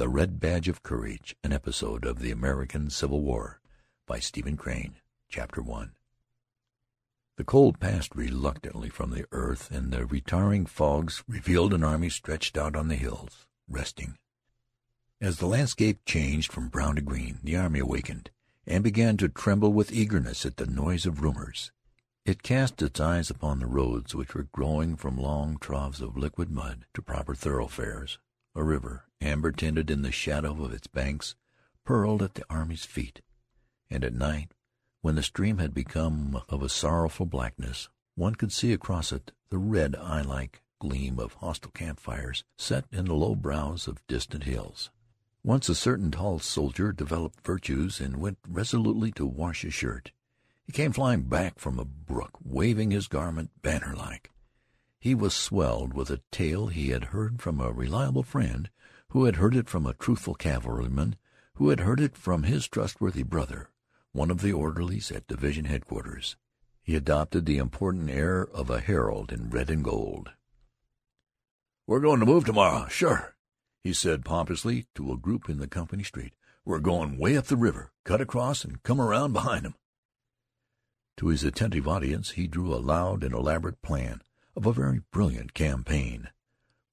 The Red Badge of Courage, an episode of the American Civil War, by Stephen Crane. Chapter I The cold passed reluctantly from the earth, and the retiring fogs revealed an army stretched out on the hills, resting. As the landscape changed from brown to green, the army awakened, and began to tremble with eagerness at the noise of rumors. It cast its eyes upon the roads, which were growing from long troughs of liquid mud to proper thoroughfares. A river, amber tinted in the shadow of its banks, purled at the army's feet. And at night, when the stream had become of a sorrowful blackness, one could see across it the red eye-like gleam of hostile campfires set in the low brows of distant hills. Once a certain tall soldier developed virtues and went resolutely to wash his shirt. He came flying back from a brook, waving his garment banner-like. He was swelled with a tale he had heard from a reliable friend, who had heard it from a truthful cavalryman, who had heard it from his trustworthy brother, one of the orderlies at division headquarters. He adopted the important air of a herald in red and gold. "We're going to move to-morrow, sure," he said pompously to a group in the company street. "We're going way up the river, cut across, and come around behind 'em." To his attentive audience he drew a loud and elaborate plan of a very brilliant campaign.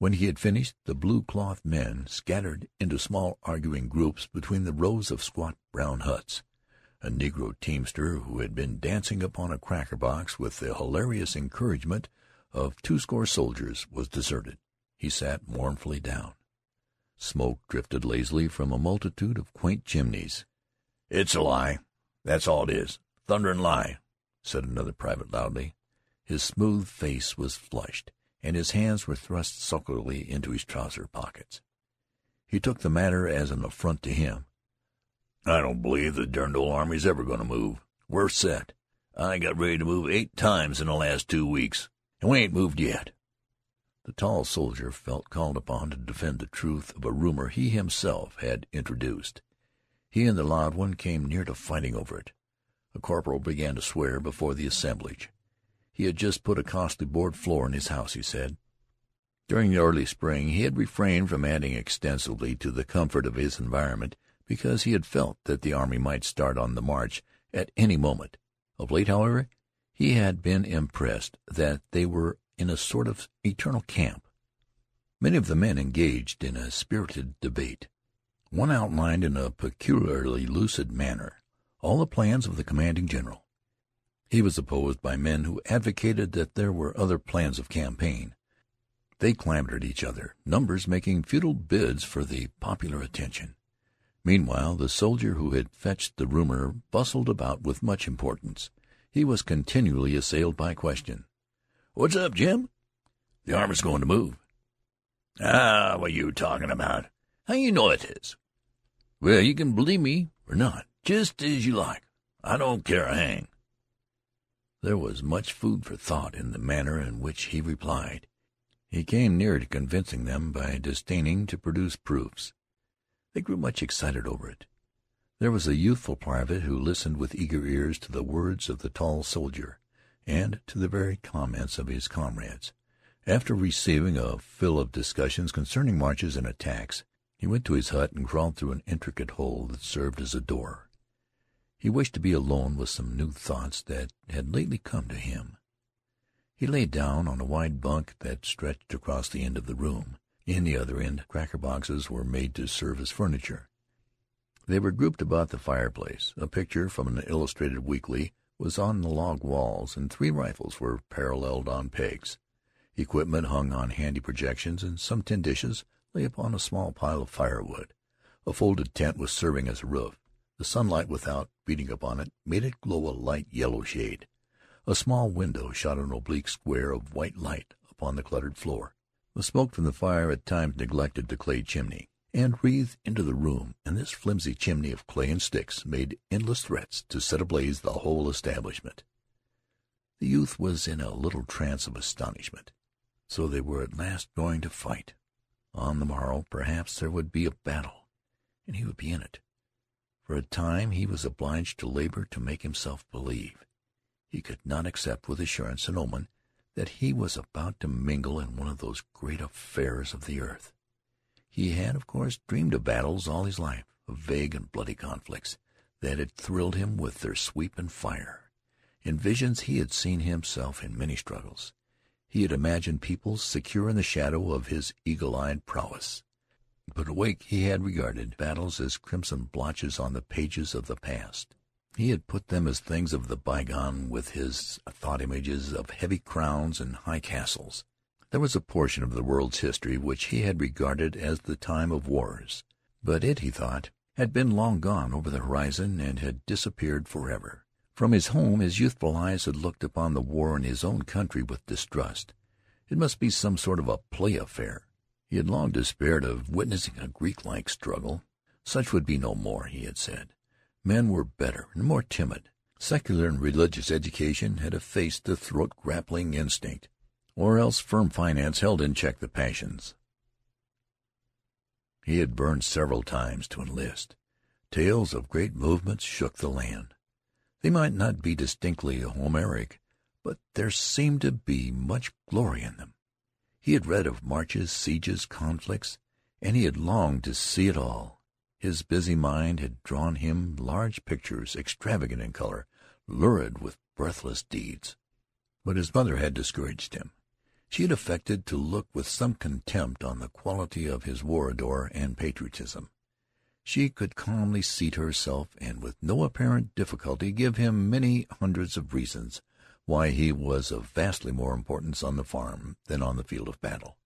When he had finished, the blue-cloth men scattered into small arguing groups between the rows of squat brown huts. A negro teamster who had been dancing upon a cracker box with the hilarious encouragement of twoscore soldiers was deserted. He sat mournfully down. Smoke drifted lazily from a multitude of quaint chimneys. "It's a lie, that's all it is. Thunderin' lie," said another private loudly. His smooth face was flushed, and his hands were thrust sulkily into his trouser pockets. He took the matter as an affront to him. "I don't believe the derned old army's ever going to move. We're set. I got ready to move eight times in the last two weeks, and we ain't moved yet." The tall soldier felt called upon to defend the truth of a rumor he himself had introduced. He and the loud one came near to fighting over it. A corporal began to swear before the assemblage. He had just put a costly board floor in his house, he said. During the early spring he had refrained from adding extensively to the comfort of his environment because he had felt that the army might start on the march at any moment. Of late, however, he had been impressed that they were in a sort of eternal camp. Many of the men engaged in a spirited debate. One outlined in a peculiarly lucid manner all the plans of the commanding general. He was opposed by men who advocated that there were other plans of campaign. They clamored at each other, numbers making futile bids for the popular attention. Meanwhile the soldier who had fetched the rumor bustled about with much importance. He was continually assailed by question. "What's up, Jim?" "The army's going to move." "Ah, what you talking about? How you know it is?" "Well, you can believe me or not, just as you like. I don't care a hang. There was much food for thought in the manner in which he replied. He came near to convincing them by disdaining to produce proofs. They grew much excited over it. There was a youthful private who listened with eager ears to the words of the tall soldier, and to the very comments of his comrades. After receiving a fill of discussions concerning marches and attacks, he went to his hut and crawled through an intricate hole that served as a door. He wished to be alone with some new thoughts that had lately come to him. He lay down on a wide bunk that stretched across the end of the room. In the other end cracker boxes were made to serve as furniture. They were grouped about the fireplace. A picture from an illustrated weekly was on the log walls, and three rifles were paralleled on pegs. Equipment hung on handy projections, and some tin dishes lay upon a small pile of firewood. A folded tent was serving as a roof. The sunlight without, beating upon it, made it glow a light yellow shade. A small window shot an oblique square of white light upon the cluttered floor. The smoke from the fire at times neglected the clay chimney, and wreathed into the room, and this flimsy chimney of clay and sticks made endless threats to set ablaze the whole establishment. The youth was in a little trance of astonishment. So they were at last going to fight. On the morrow, perhaps, there would be a battle, and he would be in it. For a time he was obliged to labor to make himself believe. He could not accept with assurance an omen that he was about to mingle in one of those great affairs of the earth. He had, of course, dreamed of battles all his life, of vague and bloody conflicts that had thrilled him with their sweep and fire. In visions he had seen himself in many struggles. He had imagined peoples secure in the shadow of his eagle eyed prowess. But awake he had regarded battles as crimson blotches on the pages of the past. He had put them as things of the bygone with his thought images of heavy crowns and high castles. There was a portion of the world's history which he had regarded as the time of wars, but it, he thought, had been long gone over the horizon and had disappeared forever. From his home his youthful eyes had looked upon the war in his own country with distrust. It must be some sort of a play affair. He had long despaired of witnessing a Greek-like struggle. Such would be no more, he had said. Men were better and more timid. Secular and religious education had effaced the throat-grappling instinct, or else firm finance held in check the passions. He had burned several times to enlist. Tales of great movements shook the land. They might not be distinctly Homeric, but there seemed to be much glory in them. He had read of marches, sieges, conflicts, and he had longed to see it all. His busy mind had drawn him large pictures, extravagant in color, lurid with breathless deeds. But his mother had discouraged him. She had affected to look with some contempt on the quality of his war ardor and patriotism. She could calmly seat herself and with no apparent difficulty give him many hundreds of reasons why he was of vastly more importance on the farm than on the field of battle.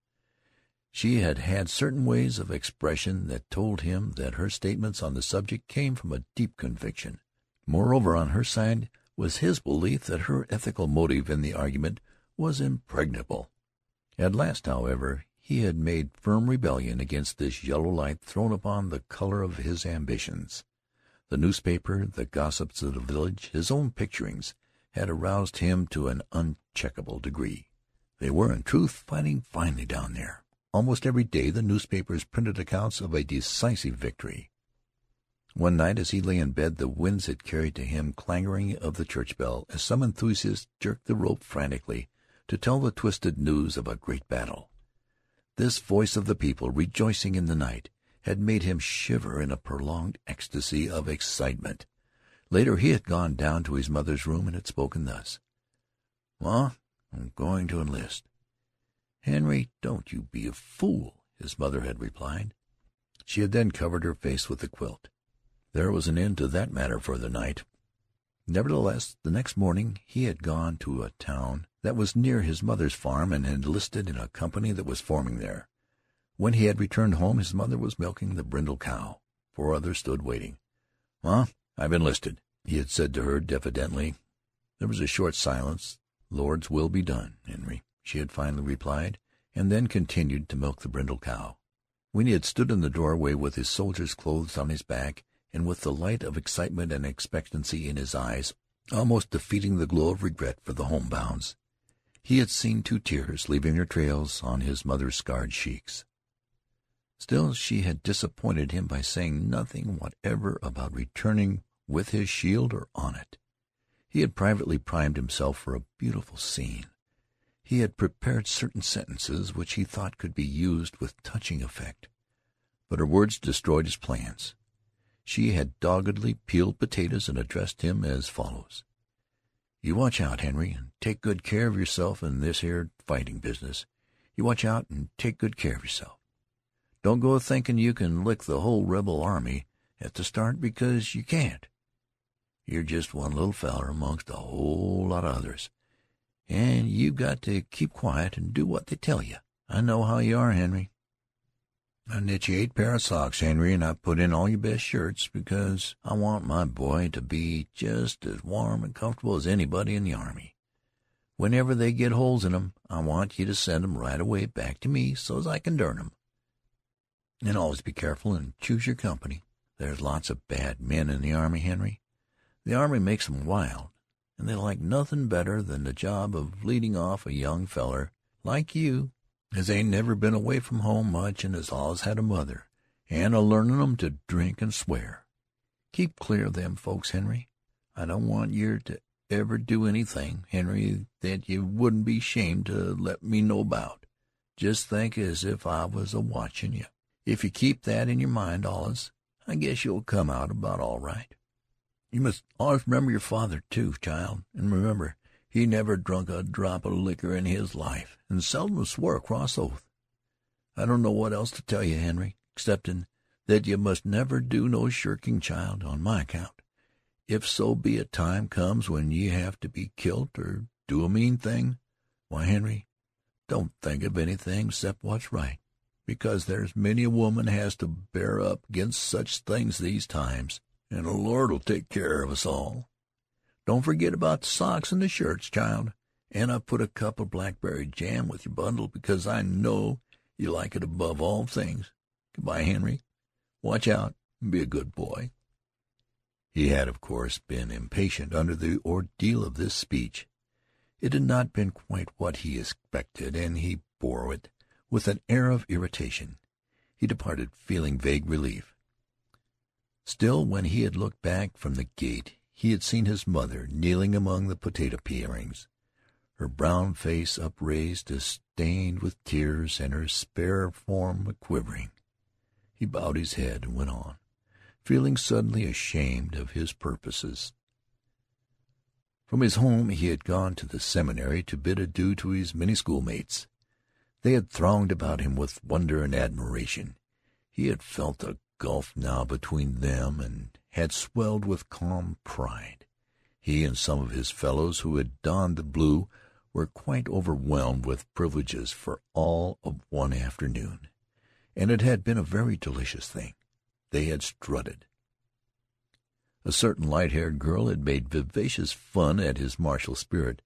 She had had certain ways of expression that told him that her statements on the subject came from a deep conviction. Moreover, on her side was his belief that her ethical motive in the argument was impregnable. At last, however, he had made firm rebellion against this yellow light thrown upon the color of his ambitions. The newspaper, the gossips of the village, his own picturings, had aroused him to an uncheckable degree. They were, in truth, fighting finely down there. Almost every day the newspapers printed accounts of a decisive victory. One night as he lay in bed the winds had carried to him clangoring of the church bell as some enthusiast jerked the rope frantically to tell the twisted news of a great battle. This voice of the people, rejoicing in the night, had made him shiver in a prolonged ecstasy of excitement. Later he had gone down to his mother's room and had spoken thus: "Ma, I'm going to enlist." "Henry, don't you be a fool," his mother had replied. She had then covered her face with the quilt. There was an end to that matter for the night. Nevertheless, the next morning he had gone to a town that was near his mother's farm and had enlisted in a company that was forming there. When he had returned home his mother was milking the brindle cow. Four others stood waiting. "Ma, I've enlisted," he had said to her diffidently. There was a short silence. "Lord's will be done, Henry," she had finally replied, and then continued to milk the brindle cow. When he had stood in the doorway with his soldier's clothes on his back and with the light of excitement and expectancy in his eyes almost defeating the glow of regret for the home-bounds, he had seen two tears leaving their trails on his mother's scarred cheeks. Still she had disappointed him by saying nothing whatever about returning with his shield or on it. He had privately primed himself for a beautiful scene. He had prepared certain sentences which he thought could be used with touching effect. But her words destroyed his plans. She had doggedly peeled potatoes and addressed him as follows: "You watch out, Henry, and take good care of yourself in this here fighting business. You watch out and take good care of yourself. Don't go thinking you can lick the whole rebel army at the start, because you can't. You're just one little feller amongst a whole lot of others, and you've got to keep quiet and do what they tell you. I know how you are, Henry. I knit you eight pair of socks, Henry, and I put in all your best shirts, because I want my boy to be just as warm and comfortable as anybody in the army. Whenever they get holes in 'em, I want you to send 'em right away back to me so's I can darn 'em. And always be careful and choose your company. There's lots of bad men in the army, Henry. The army makes 'em wild, and they like nothin' better than the job of leading off a young feller like you as ain't never been away from home much and has allus had a mother, and a learnin' 'em to drink and swear. Keep clear of them folks, Henry. I don't want yer to ever do anything, Henry, that you wouldn't be 'shamed to let me know about. Just think as if I was a watchin' you. If you keep that in your mind allus, I guess you'll come out about all right. You must allus remember your father, too, child, and remember he never drunk a drop of liquor in his life, and seldom swore a cross oath. I don't know what else to tell you, Henry, exceptin' that you must never do no shirking, child, on my account. If so be a time comes when ye have to be kilt or do a mean thing, why, Henry, don't think of anything 'cept what's right because there's many a woman has to bear up against such things these times, and the Lord'll take care of us all. Don't forget about the socks and the shirts, child, and I've put a cup of blackberry jam with your bundle because I know you like it above all things. Good-bye, Henry. Watch out and be a good boy." He had, of course, been impatient under the ordeal of this speech. It had not been quite what he expected, and he bore it with an air of irritation. He departed, feeling vague relief. Still, when he had looked back from the gate he had seen his mother kneeling among the potato peelings, her brown face upraised, stained with tears, and her spare form quivering. He bowed his head and went on, feeling suddenly ashamed of his purposes. From his home he had gone to the seminary to bid adieu to his many schoolmates. They had thronged about him with wonder and admiration. He had felt a gulf now between them and had swelled with calm pride. He and some of his fellows who had donned the blue were quite overwhelmed with privileges for all of one afternoon, and it had been a very delicious thing. They had strutted. A certain light-haired girl had made vivacious fun at his martial spirit,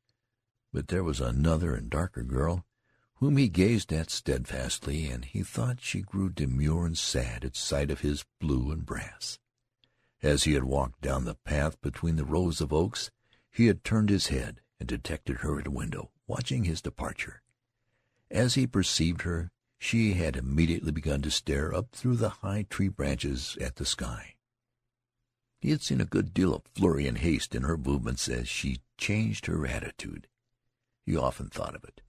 but there was another and darker girl whom he gazed at steadfastly, and he thought she grew demure and sad at sight of his blue and brass. As he had walked down the path between the rows of oaks, he had turned his head and detected her at a window, watching his departure. As he perceived her, she had immediately begun to stare up through the high tree branches at the sky. He had seen a good deal of flurry and haste in her movements as she changed her attitude. He often thought of it